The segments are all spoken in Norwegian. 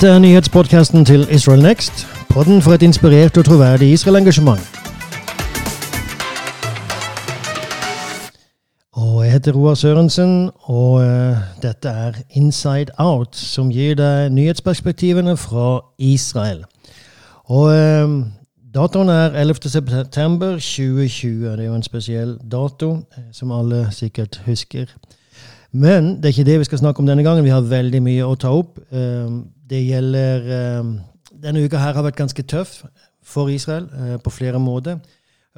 Dette er nyhetspodkasten til Israel Next. Podden for et inspirert og troverdig Israel-engasjement. Og Jeg heter Roar Sørensen, og uh, dette er Inside Out, som gir deg nyhetsperspektivene fra Israel. Og uh, Datoen er 11. september 2020. Det er jo en spesiell dato, som alle sikkert husker. Men det er ikke det vi skal snakke om denne gangen. Vi har veldig mye å ta opp. Det gjelder Denne uka her har vært ganske tøff for Israel på flere måter.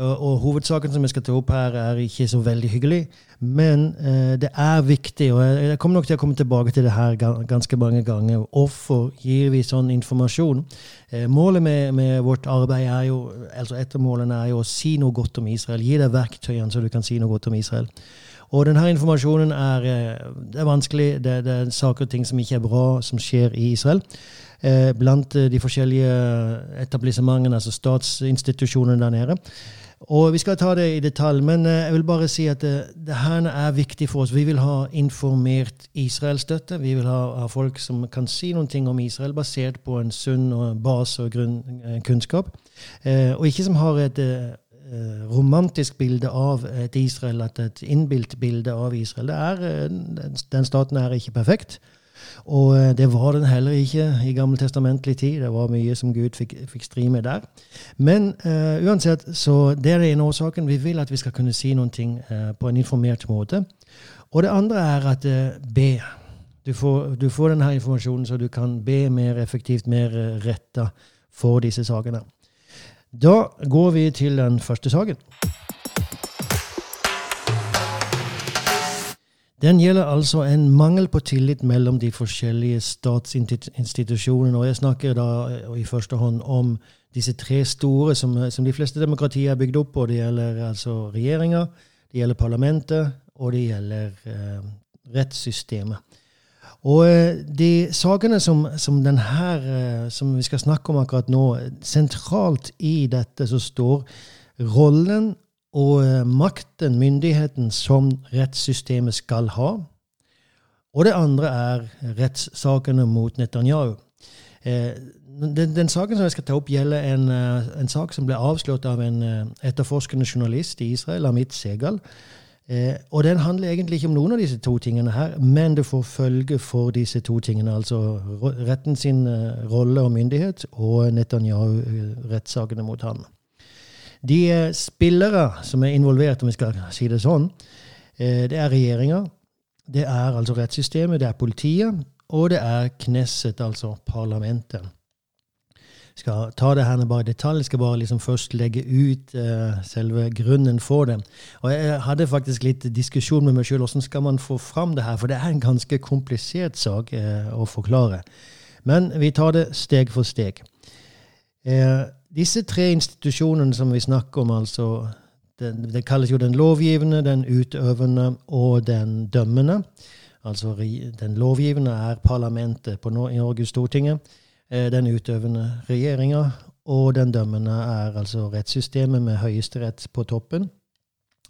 Og Hovedsaken som jeg skal ta opp her, er ikke så veldig hyggelig. Men eh, det er viktig, og jeg, kommer nok til å komme tilbake til det her ganske mange ganger. Hvorfor gir vi sånn informasjon? Eh, målet med, med, vårt arbeid er jo, altså er jo å si noe godt om Israel. Gi deg verktøyene så du kan si noe godt om Israel. Og denne informasjonen er, eh, er vanskelig. Det, det, er saker og ting som ikke er bra, som skjer i Israel. Eh, blant de forskjellige etablissementene, altså statsinstitusjonene der nede. Og Vi skal ta det i detalj, men eh, jeg vil bare si at det, eh, det her er viktig for oss. Vi vil ha informert Israel-støtte. Vi vil ha, ha, folk som kan si noen ting om Israel basert på en sunn base og grunnkunnskap. Eh, og ikke som har et eh, romantisk bilde av et Israel, et innbilt bilde av Israel. Er, den staten er ikke perfekt. Og eh, det var den heller ikke i gammeltestamentlig tid. Det var mye som Gud fikk, fikk stri med der. Men uh, uansett, så det er den ene årsaken. Vi vil at vi skal kunne si noen ting uh, på en informert måte. Og det andre er at uh, be. Du får, du får, denne informasjonen så du kan be mer effektivt, mer retta for disse sakene. Da går vi til den første saken. Den gjelder altså en mangel på tillit mellom de forskjellige statsinstitusjonene. Og jeg snakker da eh, i første hånd om disse tre store som, som de fleste demokratier er bygd opp på. Det gjelder altså regjeringa, det gjelder parlamentet, og det gjelder eh, rettssystemet. Og eh, de sakene som, som, eh, som vi skal snakke om akkurat nå, sentralt i dette så står rollen og eh, makten, myndigheten, som rettssystemet skal ha. Og det andre er rettssakene mot Netanyahu. Den, den, saken som jeg skal ta opp, gjelder en, en sak som ble avslått av en etterforskende journalist i Israel, Amit Segal. Eh, og den handler egentlig ikke om noen av disse to tingene her, men det får følge for disse to tingene. Altså retten sin rolle og myndighet og Netanyahu-rettssakene mot han. De eh, spillere som er involvert, om vi skal si det sånn, eh, det er regjeringa, det er altså rettssystemet, det er politiet, og det er Knesset, altså parlamentet. Skal ta det her bare i detalj. Jeg skal bare liksom først legge ut uh, selve grunnen for det. Og Jeg hadde faktisk litt diskusjon med meg sjøl. Hvordan skal man få fram det her? For det er en ganske komplisert sak uh, å forklare. Men vi tar det steg for steg. Uh, disse tre institusjonene som vi snakker om, altså det, det kalles jo den lovgivende, den utøvende og den dømmende. Altså den lovgivende er parlamentet på Norge, Stortinget. Eh, den utøvende regjeringa. Og den dømmende er altså rettssystemet med Høyesterett på toppen.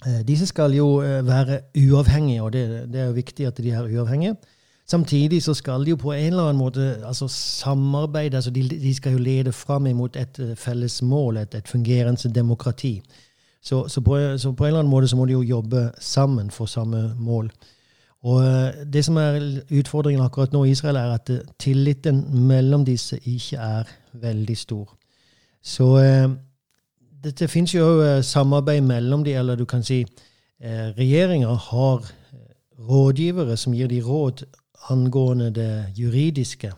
Eh, disse skal jo eh, være uavhengige, og det, det er jo viktig at de er uavhengige. Samtidig så skal de jo på en eller annen måte altså samarbeide. altså De, de skal jo lede fram imot et felles mål, et, et fungerende demokrati. Så, så, på, så, på, en eller annen måte så må de jo jobbe sammen for samme mål. Og eh, Det som er utfordringen akkurat nå i Israel, er at eh, tilliten mellom disse ikke er veldig stor. Så det, det finnes jo samarbeid mellom de, eller du kan si regjeringer har rådgivere som gir de råd angående det juridiske.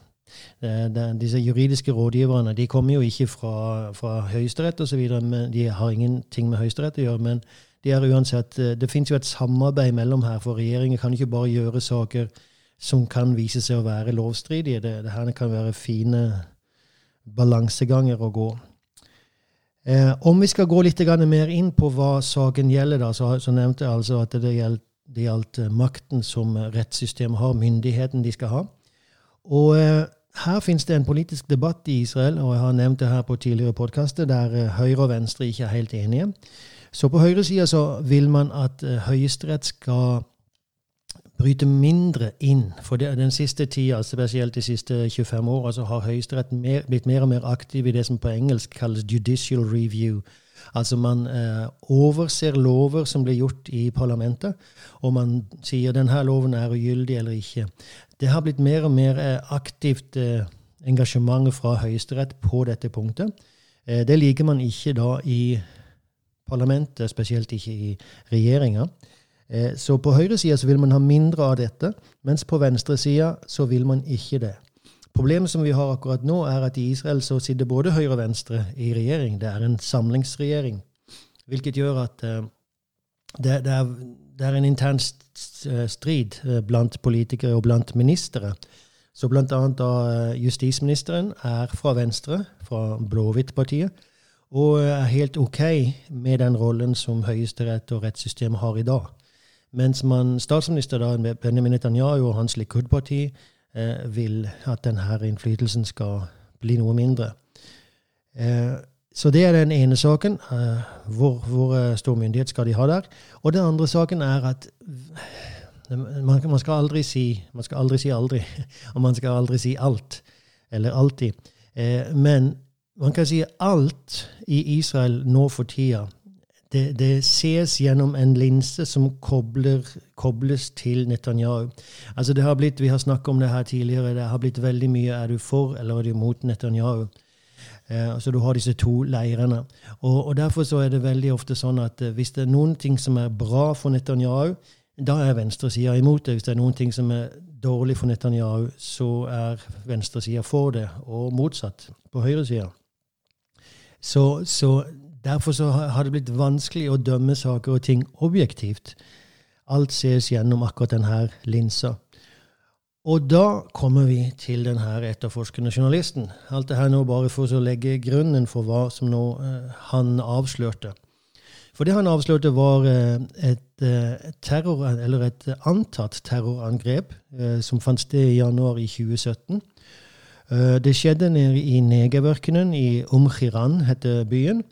Disse juridiske rådgiverne de kommer jo ikke fra, fra Høyesterett osv., de har ingenting med Høyesterett å gjøre. men de er uansett, eh, Det finnes jo et samarbeid mellom her, for regjeringen kan ikke bare gjøre saker som kan vise seg å være lovstridige. Det, det her kan være fine balanseganger å gå. Eh, om vi skal gå litt mer inn på hva saken gjelder, da, så, så nevnte jeg altså at det gjelder det gjaldt eh, makten som rettssystemet har, myndigheten de skal ha. Og eh, her finnes det en politisk debatt i Israel, og jeg har nevnt det her på tidligere podkaster, der eh, høyre og venstre ikke er helt enige. Så på høyresida så vil man at Høyesterett skal bryte mindre inn. For det, den siste tida, spesielt de siste 25 åra, så har Høyesterett blitt mer og mer aktiv i det som på engelsk kalles judicial review. Altså man eh, overser lover som blir gjort i parlamentet, og man sier denne loven er ugyldig eller ikke. Det har blitt mer og mer eh, aktivt eh, engasjement fra Høyesterett på dette punktet. Eh, det liker man ikke da i parlamentet, spesielt ikke i regjeringa. Eh, så på høyresida vil man ha mindre av dette, mens på venstresida så vil man ikke det. Problemet som vi har akkurat nå, er at i Israel så sitter både høyre og venstre i regjering. Det er en samlingsregjering. Hvilket gjør at uh, det, det, er, det, er, en intern strid blant politikere og blant ministre. Så blant annet da justisministeren er fra Venstre, fra Blåhvitt-partiet, og er helt OK med den rollen som Høyesterett og rettssystemet har i dag. Mens man, statsminister da, Benjamin Netanyahu og hans Likud-parti eh, vil at denne innflytelsen skal bli noe mindre. Eh, så det er den ene saken. Eh, hvor, hvor eh, stor myndighet skal de ha der? Og den andre saken er at man, man, skal aldri si man skal aldri si aldri, og man skal aldri si alt. Eller alltid. Eh, men man kan si alt i Israel nå for tida det, det, ses gjennom en linse som kobler, kobles til Netanyahu. Altså det har blitt, Vi har snakket om det her tidligere. Det har blitt veldig mye er du for eller er du mot Netanyahu. Eh, så du har disse to leirene. Og, og, Derfor så er det veldig ofte sånn at eh, hvis det er noen ting som er bra for Netanyahu, da er venstresida imot det. Hvis det er noen ting som er dårlig for Netanyahu, så er venstresida for det, og motsatt på høyresida. Så, så Derfor så har det blitt vanskelig å dømme saker og ting objektivt. Alt ses gjennom akkurat denne linsa. Og da kommer vi til denne etterforskende journalisten. Alt det her nå bare for å legge grunnen for hva som nå eh, han avslørte. For det han avslørte, var eh, et, eh, terror, et antatt terrorangrep eh, som fant sted i januar i 2017. Eh, det skjedde nede i Negev-ørkenen, i Umchiran heter byen.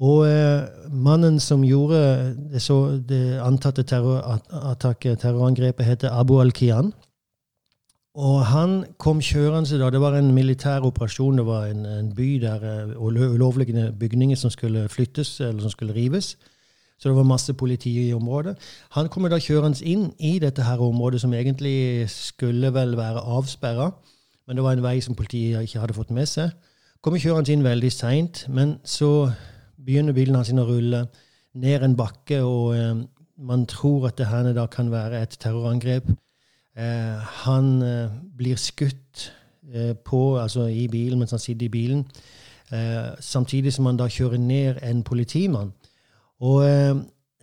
Og eh, mannen som gjorde det, det antatte terrorattaket, terrorangrepet, heter Abu al-Kiyan. Og han kom kjørende da. Det var en militær operasjon. Det var en, en by der eh, ulovlige bygninger som skulle flyttes, eller som skulle rives. Så det var masse politi i området. Han kommer da kjørende inn i dette her området, som egentlig skulle vel være avsperra. Men det var en vei som politiet ikke hadde fått med seg. Kommer kjørende inn veldig seint, men så begynner bilen hans å rulle ned en bakke, og eh, man tror at det her da kan være et terrorangrep. Eh, han eh, blir skutt eh, på, altså i bilen mens han sitter i bilen, eh, samtidig som han da kjører ned en politimann. Og eh,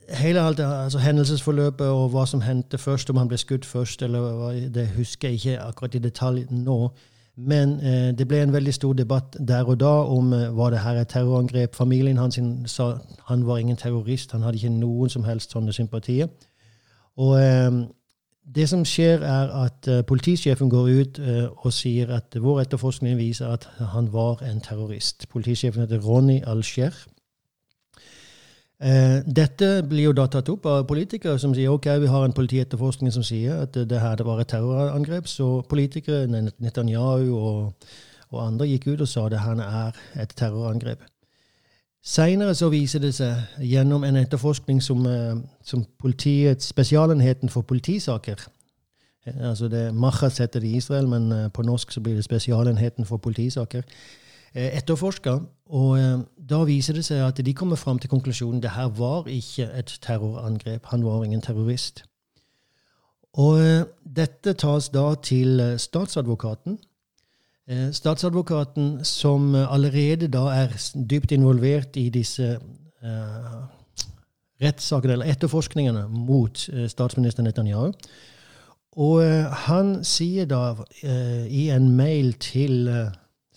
hele alt, altså hendelsesforløpet og hva som hendte først, om han ble skutt først, eller det husker jeg ikke akkurat i detalj nå. Men eh, det ble en veldig stor debatt der og da om eh, var det her et terrorangrep. Familien hans sa han var ingen terrorist, han hadde ikke noen som helst sånne sympatier. Og eh, det som skjer, er at eh, politisjefen går ut eh, og sier at vår etterforskning viser at han var en terrorist. Politisjefen heter Ronny Al-Sher. Eh, dette blir jo da tatt opp av politikere som sier ok, vi har en politietterforskning som sier at det her det var et terrorangrep. Så politikere, Netanyahu og, og andre, gikk ut og sa det her er et terrorangrep. Seinere så viser det seg gjennom en etterforskning som, eh, som politiets Spesialenheten for politisaker eh, altså det Machas heter det i Israel, men på norsk så blir det Spesialenheten for politisaker etterforska. Og eh, da viser det seg at de kommer fram til konklusjonen det her var ikke et terrorangrep. Han var ingen terrorist. Og eh, dette tas da til statsadvokaten. Statsadvokaten som allerede da er dypt involvert i disse eh, rettssakene, eller etterforskningene, mot statsminister Netanyahu. Og han sier da i en mail til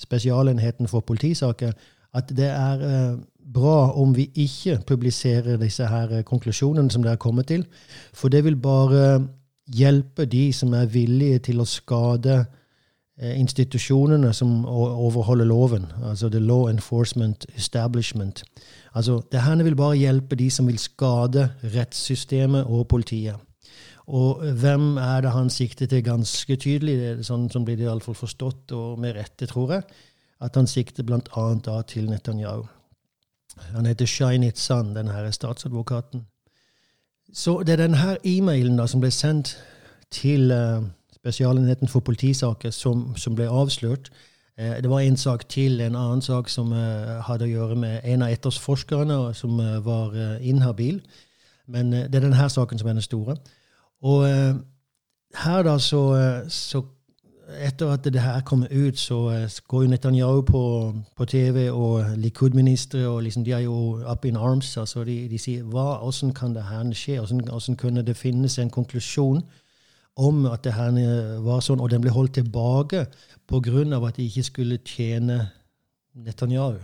Spesialenheten for politisaker, at det er eh, bra om vi ikke publiserer disse her eh, konklusjonene som det er kommet til. For det vil bare hjelpe de som er villige til å skade eh, institusjonene som overholder loven, altså the law enforcement establishment. Altså, det her vil bare hjelpe de som vil skade rettssystemet og politiet. Og hvem er det han sikter til ganske tydelig? Det er sånn som blir det iallfall forstått, og med rette, tror jeg. At han sikter bl.a. til Netanyahu. Han heter Shainit Sand, denne her statsadvokaten. Så det er denne e-mailen da som ble sendt til uh, Spesialenheten for politisaker, som, som ble avslørt. Uh, det var en sak til, en annen sak som uh, hadde å gjøre med en av etterforskerne som var inhabil. Men det er denne saken som er den store. Og her da så, så etter at det her kommer ut, så går jo Netanyahu på, på TV, og Likud-ministre og liksom, de er jo up in arms. altså De, de sier hva, hvordan kan det her skje? Hvordan, kunne det finnes en konklusjon om at det her var sånn, og den ble holdt tilbake pga. at de ikke skulle tjene Netanyahu?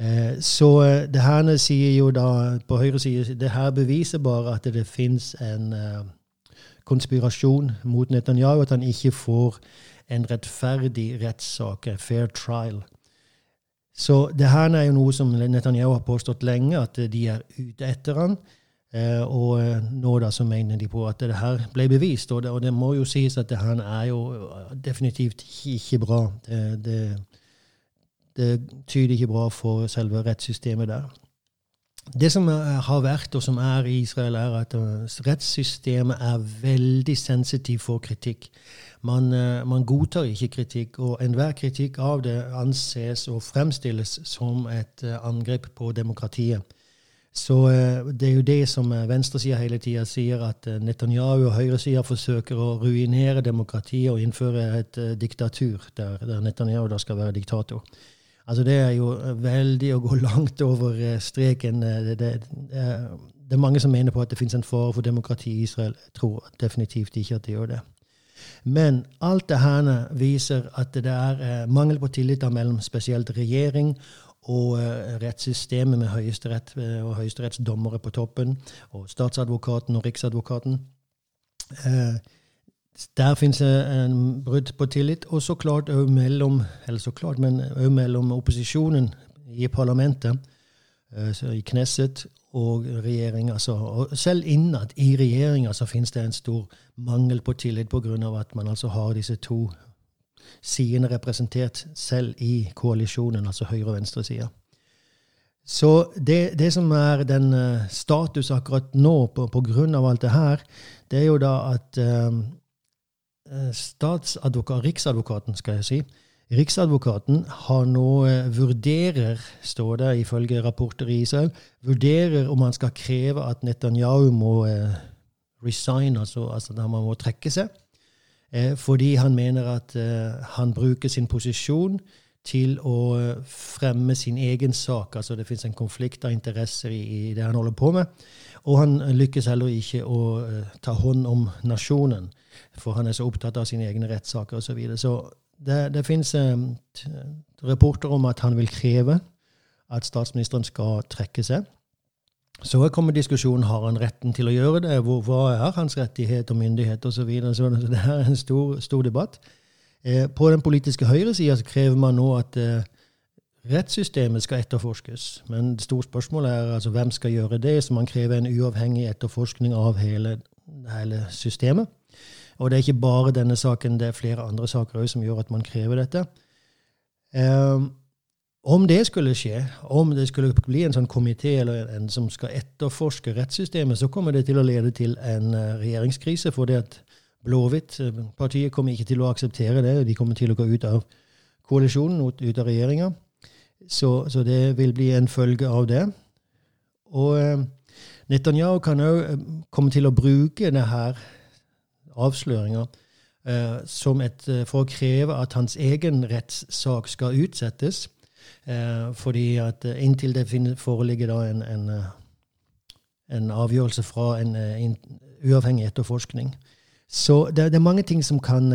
Eh, så eh, det her sier jo da på høyre side det her beviser bare at det fins en konspirasjon mot Netanyahu, at han ikke får en rettferdig rettssak, fair trial. Så det her er jo noe som Netanyahu har påstått lenge, at de er ute etter han. Eh, og eh, nå da så mener de på at det her ble bevist. Og det, og det må jo sies at det her er jo definitivt ikke bra. Det, det, det tyder ikke bra for selve rettssystemet der. Det som har vært, og som er i Israel, er at uh, rettssystemet er veldig sensitivt for kritikk. Man, uh, man, godtar ikke kritikk, og enhver kritikk av det anses og fremstilles som et angrep på demokratiet. Så det er jo det som venstresida hele tida sier, at Netanyahu og høyresida forsøker å ruinere demokratiet og innføre et diktatur, der, der Netanyahu da skal være diktator. Altså det er jo veldig å gå langt over eh, streken. Det, det, det, det, er mange som mener på at det finnes en fare for demokrati i Israel. Jeg tror definitivt ikke at det gjør det. Men alt det her viser at det er eh, mangel på tillit mellom spesielt regjering og rettssystemet med høyesterett og høyesterettsdommere på toppen, og statsadvokaten og riksadvokaten. Eh, der finnes det en brudd på tillit. Og så klart òg mellom mellom opposisjonen i parlamentet, eh, i Knesset, og regjeringa. Altså, selv innad i regjeringa så finnes det en stor mangel på tillit pga. at man altså har disse to sidene representert selv i koalisjonen, altså høyre- og venstresida. Så det, det, som er den uh, status akkurat nå på, på, grunn av alt det her, det er jo da at uh, Eh, statsadvokat, Riksadvokaten, skal jeg si. Riksadvokaten har nå eh, vurderer, står det ifølge rapporter i Israel, vurderer om han skal kreve at Netanyahu må eh, resign, altså, altså at han må trekke seg. Fordi han mener at han bruker sin posisjon til å fremme sin egen sak. Altså det fins en konflikt av interesser i, det han holder på med. Og han lykkes heller ikke å ta hånd om nasjonen for han er så opptatt av sine egne rettssaker osv. Så, videre. så det, det fins um, rapporter om at han vil kreve at statsministeren skal trekke seg. Så kommer diskusjonen har han retten til å gjøre det. Hvor, hva er hans rettighet og myndighet osv. Så, videre. så det er en stor, stor debatt. Eh, på den politiske høyresida krever man nå at eh, rettssystemet skal etterforskes. Men det store spørsmålet er altså hvem skal gjøre det. Så man krever en uavhengig etterforskning av hele, hele systemet. Og det er ikke bare denne saken, det er flere andre saker som gjør at man krever dette. Um, om det skulle skje, om det skulle bli en sånn komité som skal etterforske rettssystemet, så kommer det til å lede til en uh, regjeringskrise. For det at Blåhvitt-partiet eh, kommer ikke til å akseptere det. De kommer til å gå ut av koalisjonen, ut av regjeringa. Så, så, det vil bli en følge av det. Og uh, Netanyahu kan òg komme til å bruke det her avsløringer eh, et, eh, for å kreve at hans egen rettssak skal utsettes. Eh, fordi at inntil det foreligger en, en, eh, en, avgjørelse fra en, en uavhengig etterforskning. Så det, det, er mange ting som kan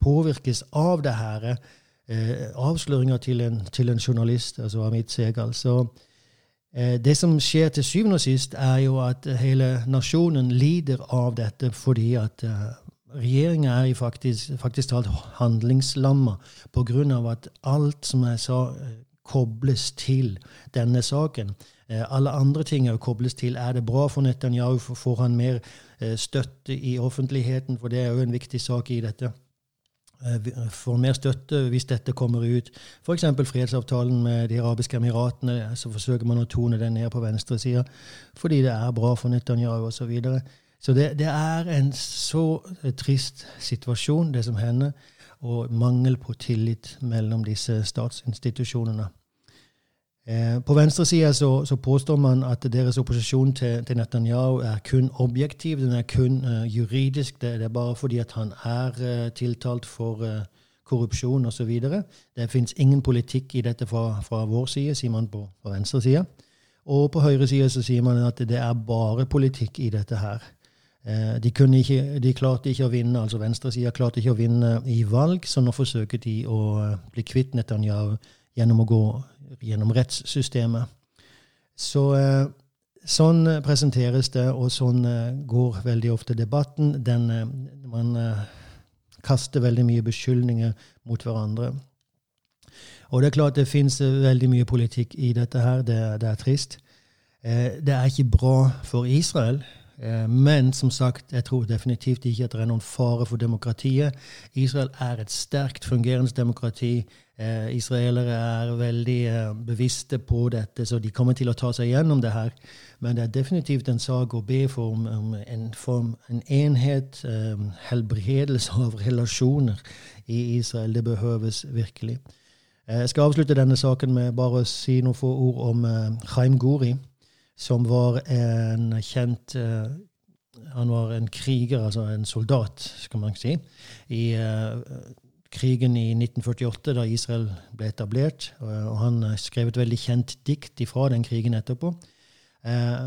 påvirkes av det her. avsløringer til en, til en, journalist, altså Amit Segal. Så det som skjer til syvende og sist, er jo at hele nasjonen lider av dette fordi at uh, regjeringa er faktisk, faktisk talt handlingslamma pga. at alt som jeg sa, kobles til denne saken. Alle andre ting er kobles til. Er det bra for Netanyahu? Får han mer støtte i offentligheten? For det er jo en viktig sak i dette. Får mer støtte hvis dette kommer ut. F.eks. fredsavtalen med De arabiske emiratene. Så forsøker man å tone den ned på venstresida fordi det er bra for Netanyahu osv. Så, videre. så det, det er en så trist situasjon, det som hender og mangel på tillit mellom disse statsinstitusjonene. Eh, på venstresida så, så påstår man at deres opposisjon til, til, Netanyahu er kun objektiv, den er kun uh, juridisk. Det, det, er bare fordi at han er uh, tiltalt for uh, korrupsjon osv. Det fins ingen politikk i dette fra, fra vår side, sier man på, på venstresida. Og på høyresida så sier man at det er bare politikk i dette her. Uh, de, ikke, de, klarte ikke å vinne, altså venstresida klarte ikke å vinne i valg, så nå forsøker de å bli kvitt Netanyahu gjennom å gå gjennom rettssystemet. Så eh, sånn presenteres det, og sånn går veldig ofte debatten. Den, man kaster veldig mye beskyldninger mot hverandre. Og det er klart det fins veldig mye politikk i dette her. Det, det er trist. Det er ikke bra for Israel. Eh, men som sagt, jeg tror definitivt ikke at det er noen fare for demokratiet. Israel er et sterkt fungerende demokrati. Eh, israelere er veldig eh, bevisste på dette, så de kommer til å ta seg gjennom det her. Men det er definitivt en sak å be for om, en, form, en enhet, helbredelse av relasjoner i Israel. Det behøves virkelig. Jeg skal avslutte denne saken med bare å si noen få ord om Chaim Guri som var en kjent uh, Han var en kriger, altså en soldat, skal man si, i uh, krigen i 1948, da Israel ble etablert. Og, og han skrev et veldig kjent dikt ifra den krigen etterpå.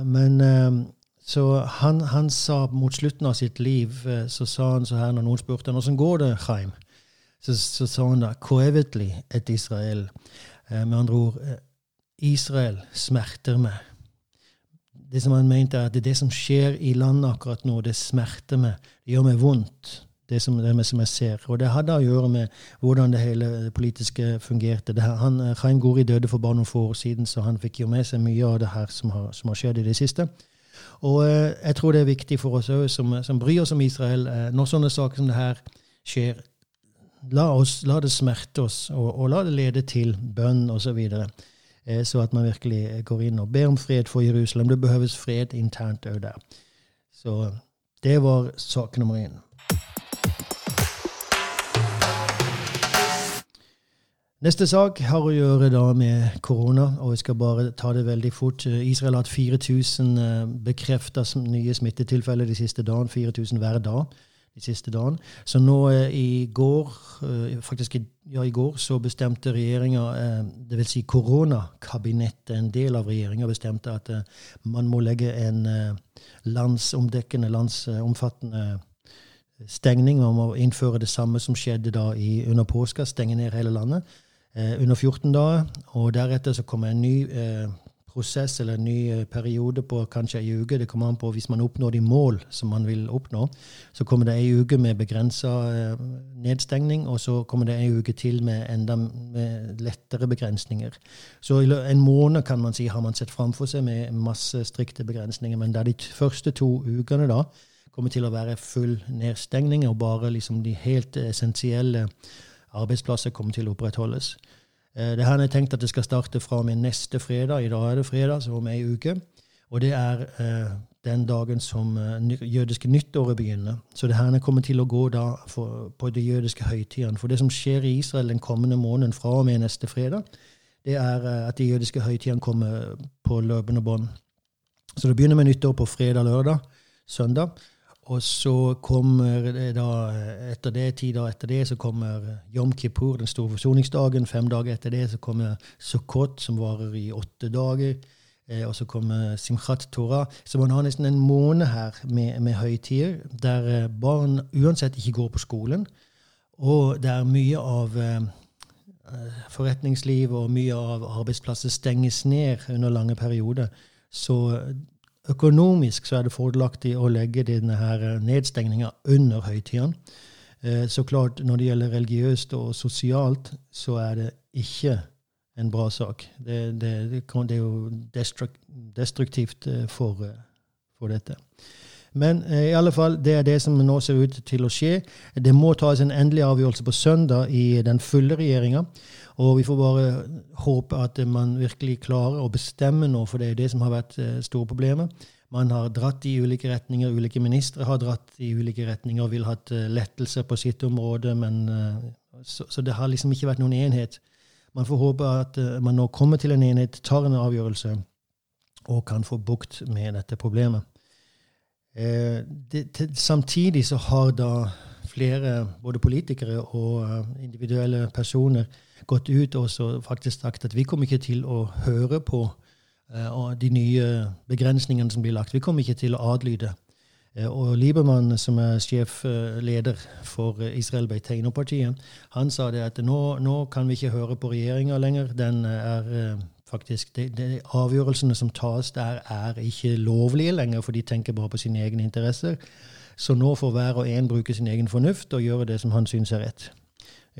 Men så han, han, sa mot slutten av sitt liv så sa han så her når noen spurte han, hvordan går det, Chaim, så, så, sa han da 'Koevetli et Israel'. med andre ord Israel smerter meg det som han mente er at det, det som skjer i landet akkurat nå, det smerter meg. Det gjør meg vondt, det som, det som jeg ser. Og det hadde å gjøre med hvordan det hele det politiske fungerte. Det, han, Chaim Gori døde for bare noen få år siden, så han fikk jo med seg mye av det her som har, som har skjedd i det siste. Og eh, jeg tror det er viktig for oss òg, som, som, bryr oss om Israel, eh, når sånne saker som det her skjer, la, oss, la det smerte oss, og, og la det lede til bønn osv. Eh, så at man virkelig eh, går inn og ber om fred for Jerusalem. Det behøves fred internt òg der. Så det var sak nummer én. Neste sak har å gjøre da med korona, og jeg skal bare ta det veldig fort. Israel har hatt 4000 eh, bekrefta nye smittetilfeller de siste dagen, 4000 hver dag de siste dagene. Så nå eh, i går, eh, faktisk ja, i går, så bestemte regjeringa, eh, dvs. Si koronakabinettet, en del av regjeringa, bestemte at man må legge en landsomdekkende, landsomfattende stengning. Man må innføre det samme som skjedde da i, under påska, stenge ned hele landet under 14 dager. Og deretter så kommer en ny prosess eller en ny eh, periode på kanskje ei uke. Det kommer an på hvis man oppnår de mål som man vil oppnå. Så kommer det ei uke med begrensa eh, nedstengning, og så kommer det ei uke til med enda med lettere begrensninger. Så en måned kan man si har man sett framfor seg med masse strikte begrensninger. Men det er de første to ukene da kommer til å være full nedstengning, og bare liksom de helt essensielle arbeidsplasser kommer til å opprettholdes. Eh, det her har jeg tenkt at det skal starte fra og med neste fredag. I dag er det fredag, så om ei uke. Og det er eh, den dagen som uh, jødiske nyttåret begynner. Så det her kommer til å gå da for, på de jødiske høytidene. For det som skjer i Israel den kommende måneden fra og med neste fredag, det er uh, at de jødiske høytidene kommer på løpende bånd. Så det begynner med nyttår på fredag, lørdag, søndag. Og så kommer det da, etter det, ti dager etter det, så kommer Yom Kippur, den store forsoningsdagen. Fem dager etter det så kommer Sukkot, som varer i åtte dager. Eh, og så kommer Simchat Torah. Så man har nesten en måned her med, med høytider der eh, barn uansett ikke går på skolen. Og der mye av eh, forretningsliv og mye av arbeidsplasser stenges ned under lange perioder. Så Økonomisk så er det fordelaktig å legge denne eh, nedstengninga under høytidene. Eh, så klart, når det gjelder religiøst og sosialt, så er det ikke en bra sak. Det, det, det, er jo destruktivt for, for dette. Men eh, i alle fall, det er det som nå ser ut til å skje. Det må tas en endelig avgjørelse på søndag i den fulle regjeringa. Og vi får bare håpe at man virkelig klarer å bestemme nå, for det er det som har vært eh, store problemet. Man har dratt i ulike retninger, ulike ministre har dratt i ulike retninger og vil ha eh, lettelser på sitt område, men så, så, det har liksom ikke vært noen enhet. Man får håpe at man nå kommer til en enhet, tar en avgjørelse og kan få bukt med dette problemet. Eh, det, til, samtidig så har da flere, både politikere og uh, individuelle personer, gått ut og faktisk sagt at vi kommer ikke til å høre på uh, de nye begrensningene som blir lagt. Vi kommer ikke til å adlyde. Uh, og Liebermann, som er sjefleder for Israel Beiteino-partiet, han sa det at nå, nå, kan vi ikke høre på regjeringa lenger. Den er faktisk. De, de, avgjørelsene som tas der, er ikke lovlige lenger, for de tenker bare på sine egne interesser. Så nå får hver og en bruke sin egen fornuft og gjøre det som han syns er rett.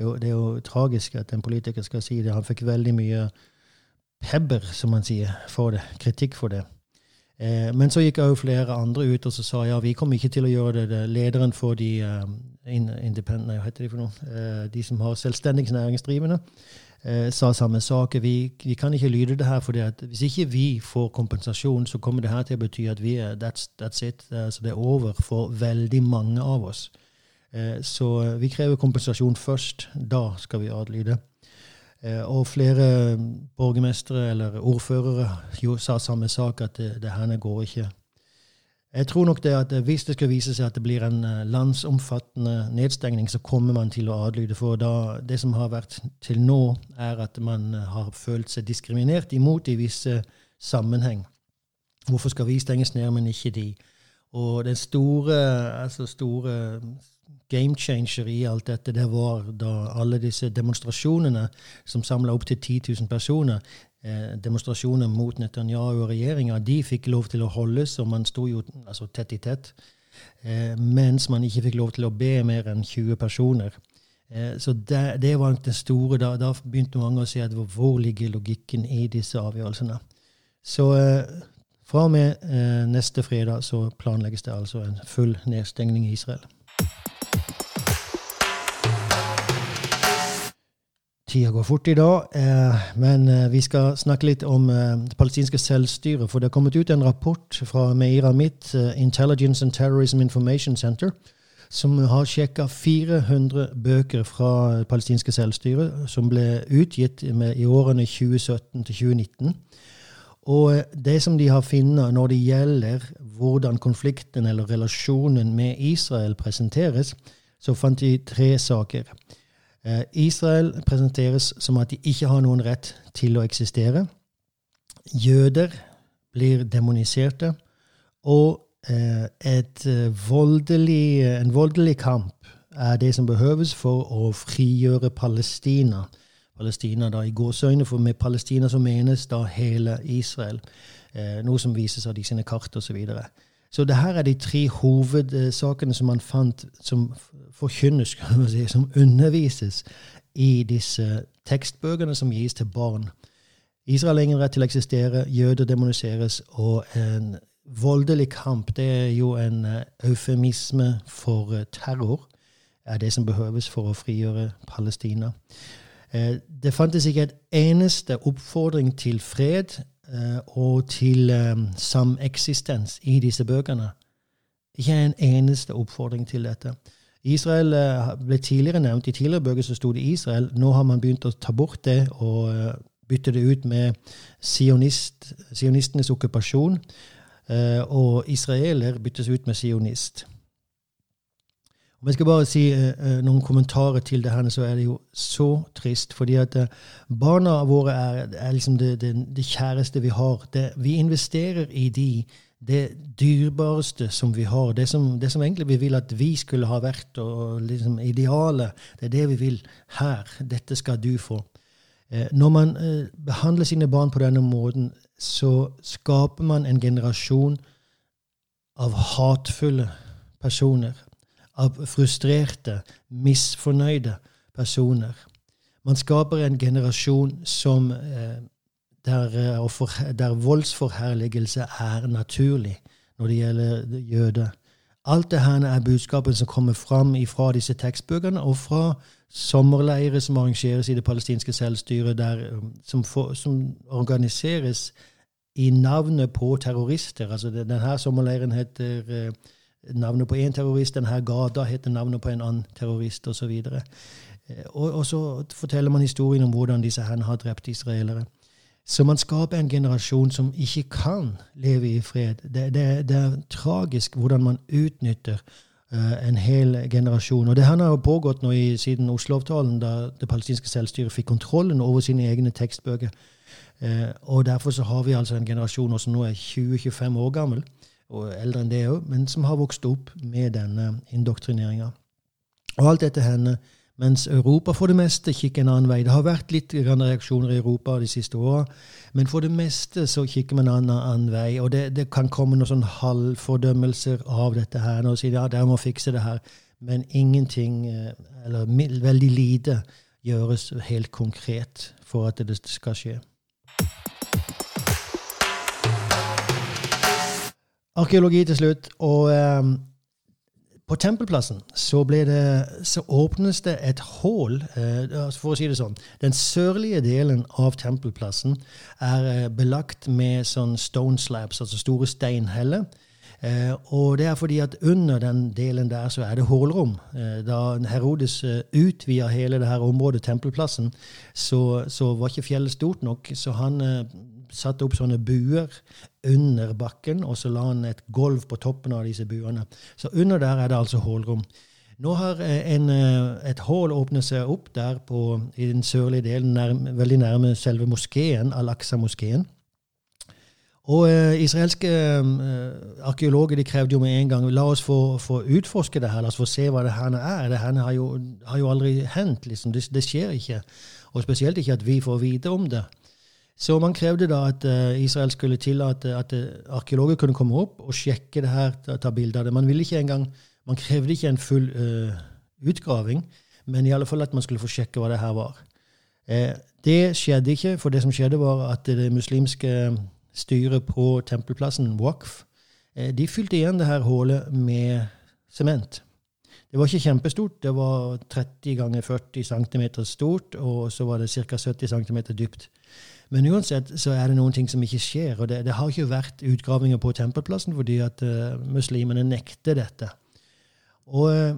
Jo, det er jo tragisk at en politiker skal si det. Han fikk veldig mye pebber, som man sier, for det. Kritikk for det. Eh, men så gikk òg flere andre ut og så sa ja, vi kommer ikke til å gjøre det. det lederen for de uh, independent, nei, hva heter de for noe? Uh, de som har selvstendig næringsdrivende, eh, sa samme sak. Vi, vi, kan ikke lyde det her, for hvis ikke vi får kompensasjon, så kommer det her til å bety at vi er, that's, that's it. Altså det er over for veldig mange av oss. Eh, så eh, vi krever kompensasjon først. Da skal vi adlyde. Eh, og flere borgermestere eller ordførere jo, sa samme sak, at det, det her går ikke. Jeg tror nok det at eh, Hvis det skal vise seg at det blir en eh, landsomfattende nedstengning, så kommer man til å adlyde. For da, det som har vært til nå, er at man eh, har følt seg diskriminert imot i visse sammenheng. Hvorfor skal vi stenges ned, men ikke de? Og den store, altså store game changer i alt dette, det var da alle disse demonstrasjonene som samla opp til 10 000 personer, eh, demonstrasjoner mot Netanyahu og regjeringa, de fikk lov til å holdes, og man sto jo altså, tett i tett. Eh, mens man ikke fikk lov til å be mer enn 20 personer. Eh, så det, det, var det store. Da, da begynte mange å si at hvor ligger logikken i disse avgjørelsene? Så fra og med neste fredag så planlegges det altså en full nedstengning i Israel. Tida går fort i dag, eh, men eh, vi skal snakke litt om eh, det palestinske selvstyret. For det har kommet ut en rapport fra Meira Mitt, Intelligence and Terrorism Information Center, som har sjekka 400 bøker fra det palestinske selvstyret som ble utgitt i årene 2017 til 2019. Og det som de har funnet når det gjelder hvordan konflikten eller relasjonen med Israel presenteres, så fant de tre saker. Eh, Israel presenteres som at de ikke har noen rett til å eksistere. Jøder blir demoniserte. Og eh, eh, voldelig, en voldelig kamp er det som behøves for å frigjøre Palestina. Palestina da i gåseøyne, for med Palestina så menes da hele Israel. noe som vises av de sine kart osv. Så, videre. Så det her er de tre hovedsakene som man fant som forkynnes, si, som undervises i disse tekstbøkene som gis til barn. Israel har ingen rett til å eksistere, jøder demoniseres, og en voldelig kamp det er jo en uh, eufemisme for uh, terror. er det som behøves for å frigjøre Palestina. Uh, det fantes ikke et eneste oppfordring til fred og til um, sameksistens i disse bøkene. Ikke en eneste oppfordring til dette. Israel eh, ble tidligere nevnt. I tidligere bøker så sto det Israel. Nå har man begynt å ta bort det og bytte det ut med sionist, sionistenes okkupasjon. Og israeler byttes ut med sionist. Om jeg skal bare si noen kommentarer til det her, så er det jo så trist. fordi at barna våre er, er liksom det, det, det, kjæreste vi har. Det, vi investerer i de det dyrebareste som vi har, det som, det som, egentlig vi vil at vi skulle ha vært, og liksom idealet, det er det vi vil her. Dette skal du få. Eh, når man eh, behandler sine barn på denne måten, så skaper man en generasjon av hatefulle personer. Av frustrerte, misfornøyde personer. Man skaper en generasjon som eh, der, eh, der voldsforherligelse er naturlig når det gjelder jøder. Alt det her er budskapet som kommer fram fra disse tekstbøkene, og fra sommerleirer som arrangeres i det palestinske selvstyret, der, um, som, for, som, organiseres i navnet på terrorister. Altså Denne sommerleiren heter uh, navnet på én terrorist, denne gata heter navnet på en annen terrorist, osv. Og, uh, og, og så forteller man historien om hvordan disse her har drept israelere. Så man skaper en generasjon som ikke kan leve i fred. Det, det, det er tragisk hvordan man utnytter uh, en hel generasjon. Og det her har pågått nå i, siden Oslo-avtalen, da det palestinske selvstyret fikk kontrollen over sine egne tekstbøker. Uh, og derfor så har vi altså en generasjon som nå er 20-25 år gammel, og eldre enn det òg, men som har vokst opp med denne indoktrineringa. Og alt dette hender mens Europa for det meste kikker en annen vei. Det har vært litt reaksjoner i Europa de siste åra, men for det meste så kikker man en annen vei. Og det, det kan komme noen sånn halvfordømmelser av dette her. og sier ja, dere må fikse det her. Men ingenting, eh, eller veldig lite, gjøres helt konkret for at det skal skje. Arkeologi til slutt. og... Um, på Tempelplassen så, det, så, åpnes det et hull. Eh, altså for å si det sånn Den sørlige delen av Tempelplassen er uh, belagt med sånn stone slabs, altså store steinheller. Eh, og det er fordi at under den delen der så er det hullrom. da Herodes utvida hele det her området, Tempelplassen, så, så var ikke fjellet stort nok. Så han satte opp sånne buer under bakken, og så la han et gulv på toppen av disse buene. Så under der er det altså hullrom. Nå har eh, en, eh, et hull åpnet seg opp der på, i den sørlige delen, nærme, veldig nærme selve moskeen, Al-Aqsa-moskeen. Og eh, israelske eh, arkeologer de krevde jo med en gang la oss få, få utforske det her, la oss få se hva det her er. Det her har jo, har jo aldri hendt. liksom. Det, det, skjer ikke. Og spesielt ikke at vi får vite om det. Så man krevde da at uh, Israel skulle tillate at uh, arkeologer kunne komme opp og sjekke det her, ta, ta bilde av det. Man engang, man krevde ikke en full uh, utgraving, men i alle fall at man skulle få sjekke hva det her var. det skjedde ikke, for det som skjedde, var at det muslimske styret på tempelplassen, Wakf, de fylte igjen det her hullet med sement. Det var ikke kjempestort. Det var 30 ganger 40 cm stort, og så var det ca. 70 cm dypt. Men uansett så er det noen ting som ikke skjer. Og det, det har ikke vært utgravinger på tempelplassen fordi at uh, muslimene nekter dette. Og uh,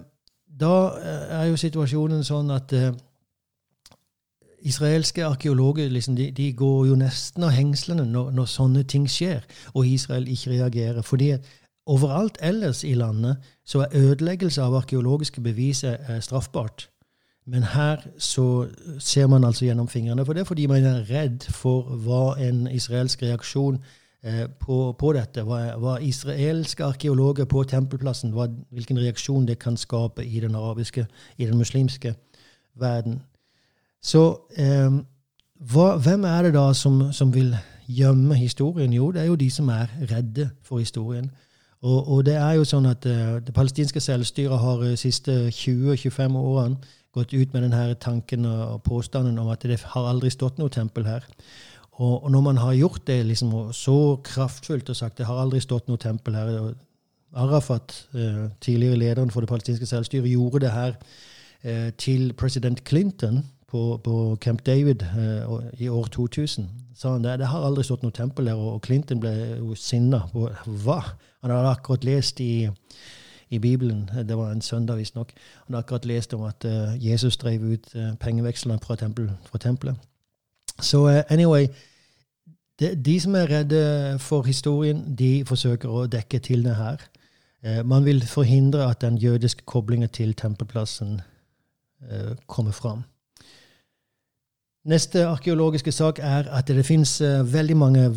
da eh, er jo situasjonen sånn at uh, israelske arkeologer liksom, de, de, går jo nesten av hengslene når, når, sånne ting skjer, og Israel ikke reagerer. fordi overalt ellers i landet så er ødeleggelse av arkeologiske beviser straffbart. Men her så ser man altså gjennom fingrene for det, fordi man er redd for hva en israelsk reaksjon eh, på, på, dette, hva, hva, israelske arkeologer på tempelplassen, hva, hvilken reaksjon det kan skape i den arabiske, i den muslimske verden. Så eh, hva, hvem er det da som, som, vil gjemme historien? Jo, det er jo de som er redde for historien. Og, og det er jo sånn at eh, Det palestinske selvstyret har de uh, siste 20-25 årene gått ut med denne tanken og påstanden om at det har aldri stått noe tempel her. Og, når man har gjort det liksom, så kraftfullt og sagt det har aldri stått noe tempel her og Arafat, eh, tidligere lederen for det palestinske selvstyret, gjorde det her eh, til president Clinton på, på Camp David eh, i år 2000. Sa han det, har aldri stått noe tempel der, og Clinton ble jo sinna. Hva? Han hadde akkurat lest i i Bibelen. Det var en søndag, visstnok. Han har akkurat lest om at uh, Jesus drev ut uh, pengevekslene fra, tempel, fra, tempelet. Så uh, anyway de, de, som er redde for historien, de forsøker å dekke til det her. man vil forhindre at den jødiske koblingen til tempelplassen kommer fram. Neste arkeologiske sak er at det finnes veldig mange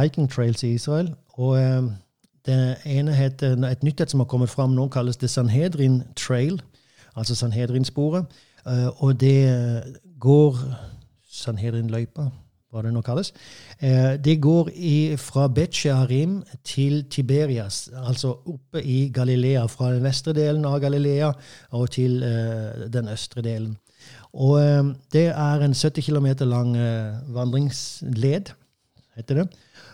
hiking trails i Israel. og det ene heter, Et nytt som har kommet fram nå, kalles det Sanhedrin Trail, altså Sanhedrin-sporet. Uh, og det går Sanhedrin-løypa, hva det nå kalles. Uh, det går i, fra Bet Sheharim til Tiberias, altså oppe i Galilea. Fra den vestre delen av Galilea og til uh, den østre delen. Og eh, det er en 70 km lang eh, vandringsled, heter det.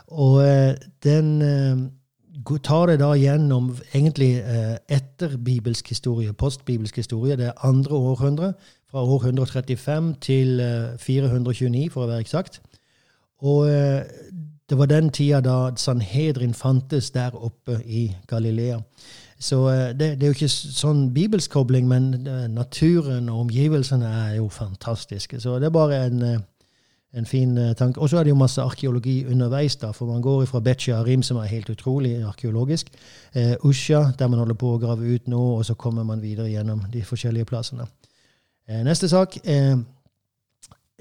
Og eh, den eh, tar det da gjennom egentlig eh, etter bibelsk historie, postbibelsk historie, det andre århundre, fra år 135 til 429, for å være eksakt. Og det var den tida da Sanhedrin fantes der oppe i Galilea. Så det, det, er jo ikke sånn bibelsk kobling, men naturen og omgivelsene er jo fantastiske. Så det er bare en en fin uh, tanke. Og så er det jo masse arkeologi underveis, da, for man går fra Betja Arim, som er helt utrolig arkeologisk, eh, Usha, der man holder på å grave ut nå, og så kommer man videre gjennom de forskjellige plassene. Eh, neste sak.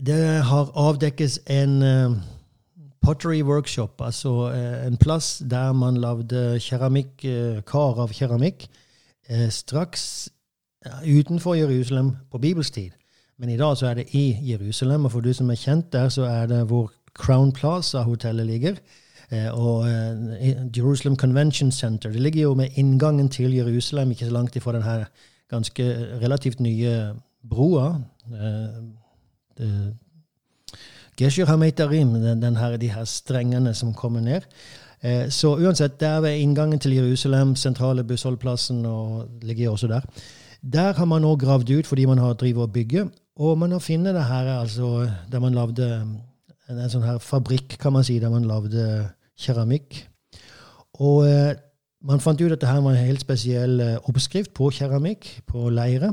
det har avdekkes en pottery workshop, altså en plass der man lagde keramikk, kar av keramikk, straks utenfor Jerusalem på Bibels tid. Men i dag så er det i Jerusalem, og for du som er kjent der, så er det hvor Crown Plaza-hotellet ligger. Eh, og eh, Jerusalem Convention Center. Det ligger jo med inngangen til Jerusalem, ikke så langt ifra den her ganske relativt nye broa. Eh, Geshur Hameitarim, den, de her strengene som kommer ned. Så uansett, der ved inngangen til Jerusalem, sentrale bussholdplassen, og ligger også der. Der har man nå gravd ut fordi man har drivet og bygger. Og man har funnet det her altså, der man lagde en sånn her fabrikk, kan man si, der man lagde keramikk. Og eh, man fant ut at det her var en helt spesiell eh, oppskrift på keramikk, på leire,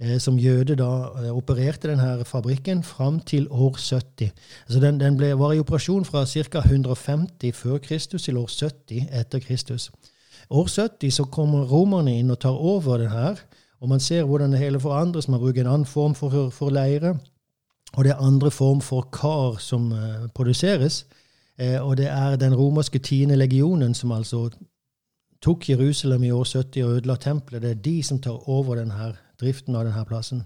eh, som jøde da eh, opererte denne fabrikken fram til år 70. Altså den, den ble, var i operasjon fra ca. 150 før Kristus til år 70 etter Kristus. År 70 så kommer romerne inn og tar over det her og man ser hvordan det hele forandres. Man bruker en annen form for, for leire. Og det er andre form for kar som uh, produseres. Uh, og det er den romerske tiende legionen som altså tok Jerusalem i år 70 og ødela tempelet. Det er de som tar over denne driften av denne plassen.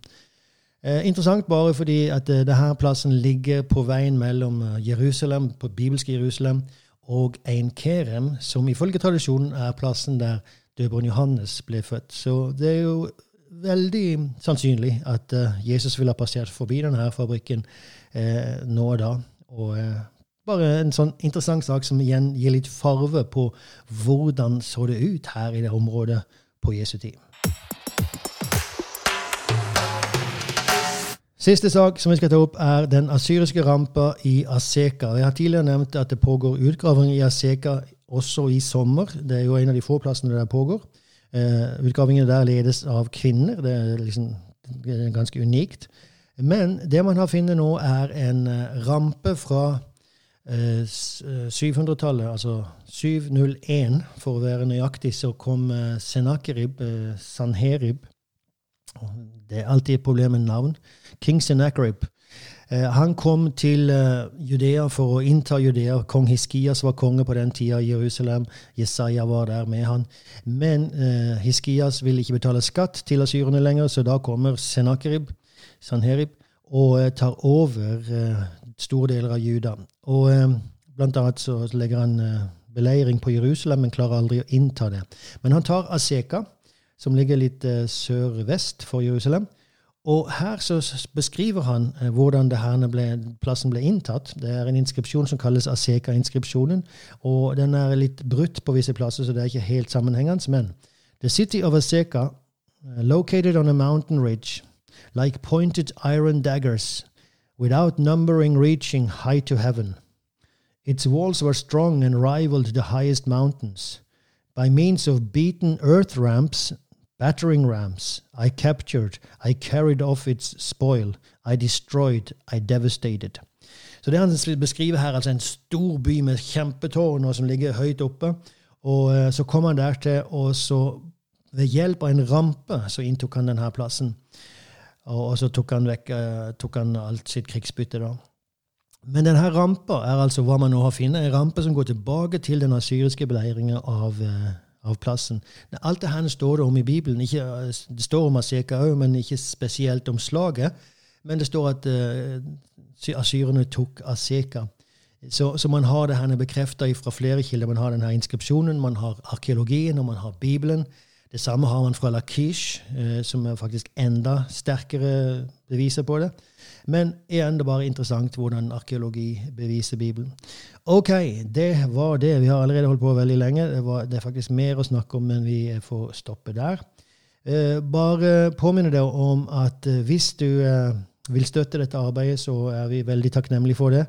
Eh, interessant bare fordi at denne plassen ligger på veien mellom Jerusalem, på bibelske Jerusalem og Ein Kerem, som ifølge tradisjonen er plassen der døperen Johannes ble født. Så det er jo veldig sannsynlig at uh, Jesus ville ha passert forbi denne fabrikken uh, nå og da. Og uh, bare en sånn interessant sak som igjen gir litt farve på hvordan så det ut her i det området på Jesu tid. Siste sak som vi skal ta opp, er den asyriske rampa i Aseka. Jeg har tidligere nevnt at det pågår utgraving i Aseka også i sommer. Det er jo en av de få plassene der pågår. Uh, utgravingene der ledes av kvinner. Det er liksom det er ganske unikt. Men det man har funnet nå, er en uh, rampe fra uh, eh, 700-tallet, altså 701 for å være nøyaktig, så kom uh, Senakerib, Sanherib Det er alltid et problem med navn. King Senakerib Eh, han kom til eh, Judea for å innta Judea. Kong Hiskias var konge på den tida i Jerusalem. Jesaja var der med han. Men eh, Hiskias ville ikke betale skatt til asyrene lenger, så da kommer Senakerib, Sanherib og uh, tar over eh, store deler av Juda. Og Blant annet så legger han beleiring på Jerusalem, men klarer aldri å innta det. Men han tar Aseka, som ligger litt sør-vest for Jerusalem. Og her så beskriver han eh, hvordan ble, plassen ble inntatt. Det er en inskripsjon som kalles Aseka-inskripsjonen. Og den er litt brutt på visse plasser, så det er ikke helt sammenhengende. Men The city of Aseka, uh, located on a mountain ridge, like pointed iron daggers, without numbering reaching high to heaven. Its walls were strong and rivaled the highest mountains. By means of beaten earth ramps battering rams. I captured, I carried off its spoil. I destroyed, I devastated. Så det han beskriver her, altså en stor by med kjempetårn som ligger høyt oppe. Og uh, så kom han der til, og så ved hjelp av en rampe så inntok han denne plassen. Og, så tok han vekk uh, tok han alt sitt krigsbytte, da. Men denne rampa er altså hva man nå har funnet, en rampe som går tilbake til den asyriske beleiringa av uh, av plassen. Alt det her står det om i Bibelen. Ikke, det står om Aseka òg, men ikke spesielt om slaget. Men det står at uh, asyrene tok Aseka. Så, så, man har det her bekrefta fra flere kilder. Man har denne inskripsjonen, man har arkeologien, og man har Bibelen. Det samme har man fra Lakish, eh, som er faktisk enda sterkere beviser på det. Men igjen, det er bare interessant hvordan arkeologi beviser Bibelen. Ok, det var det. Vi har allerede holdt på veldig lenge. Det, var, det er faktisk mer å snakke om, men vi får stoppe der. Eh, bare påminne deg om at eh, hvis du eh, vil støtte dette arbeidet, så er vi veldig takknemlige for det.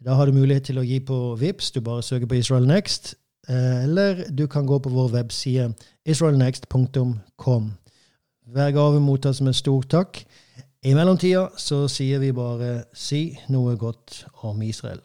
Da har du mulighet til å gi på VIPS. Du bare søker på Israel Next. Eh, eller du kan gå på vår webside israelnext.com. Hver gave mottas med stor takk. I mellomtida så sier vi bare si noe godt om Israel.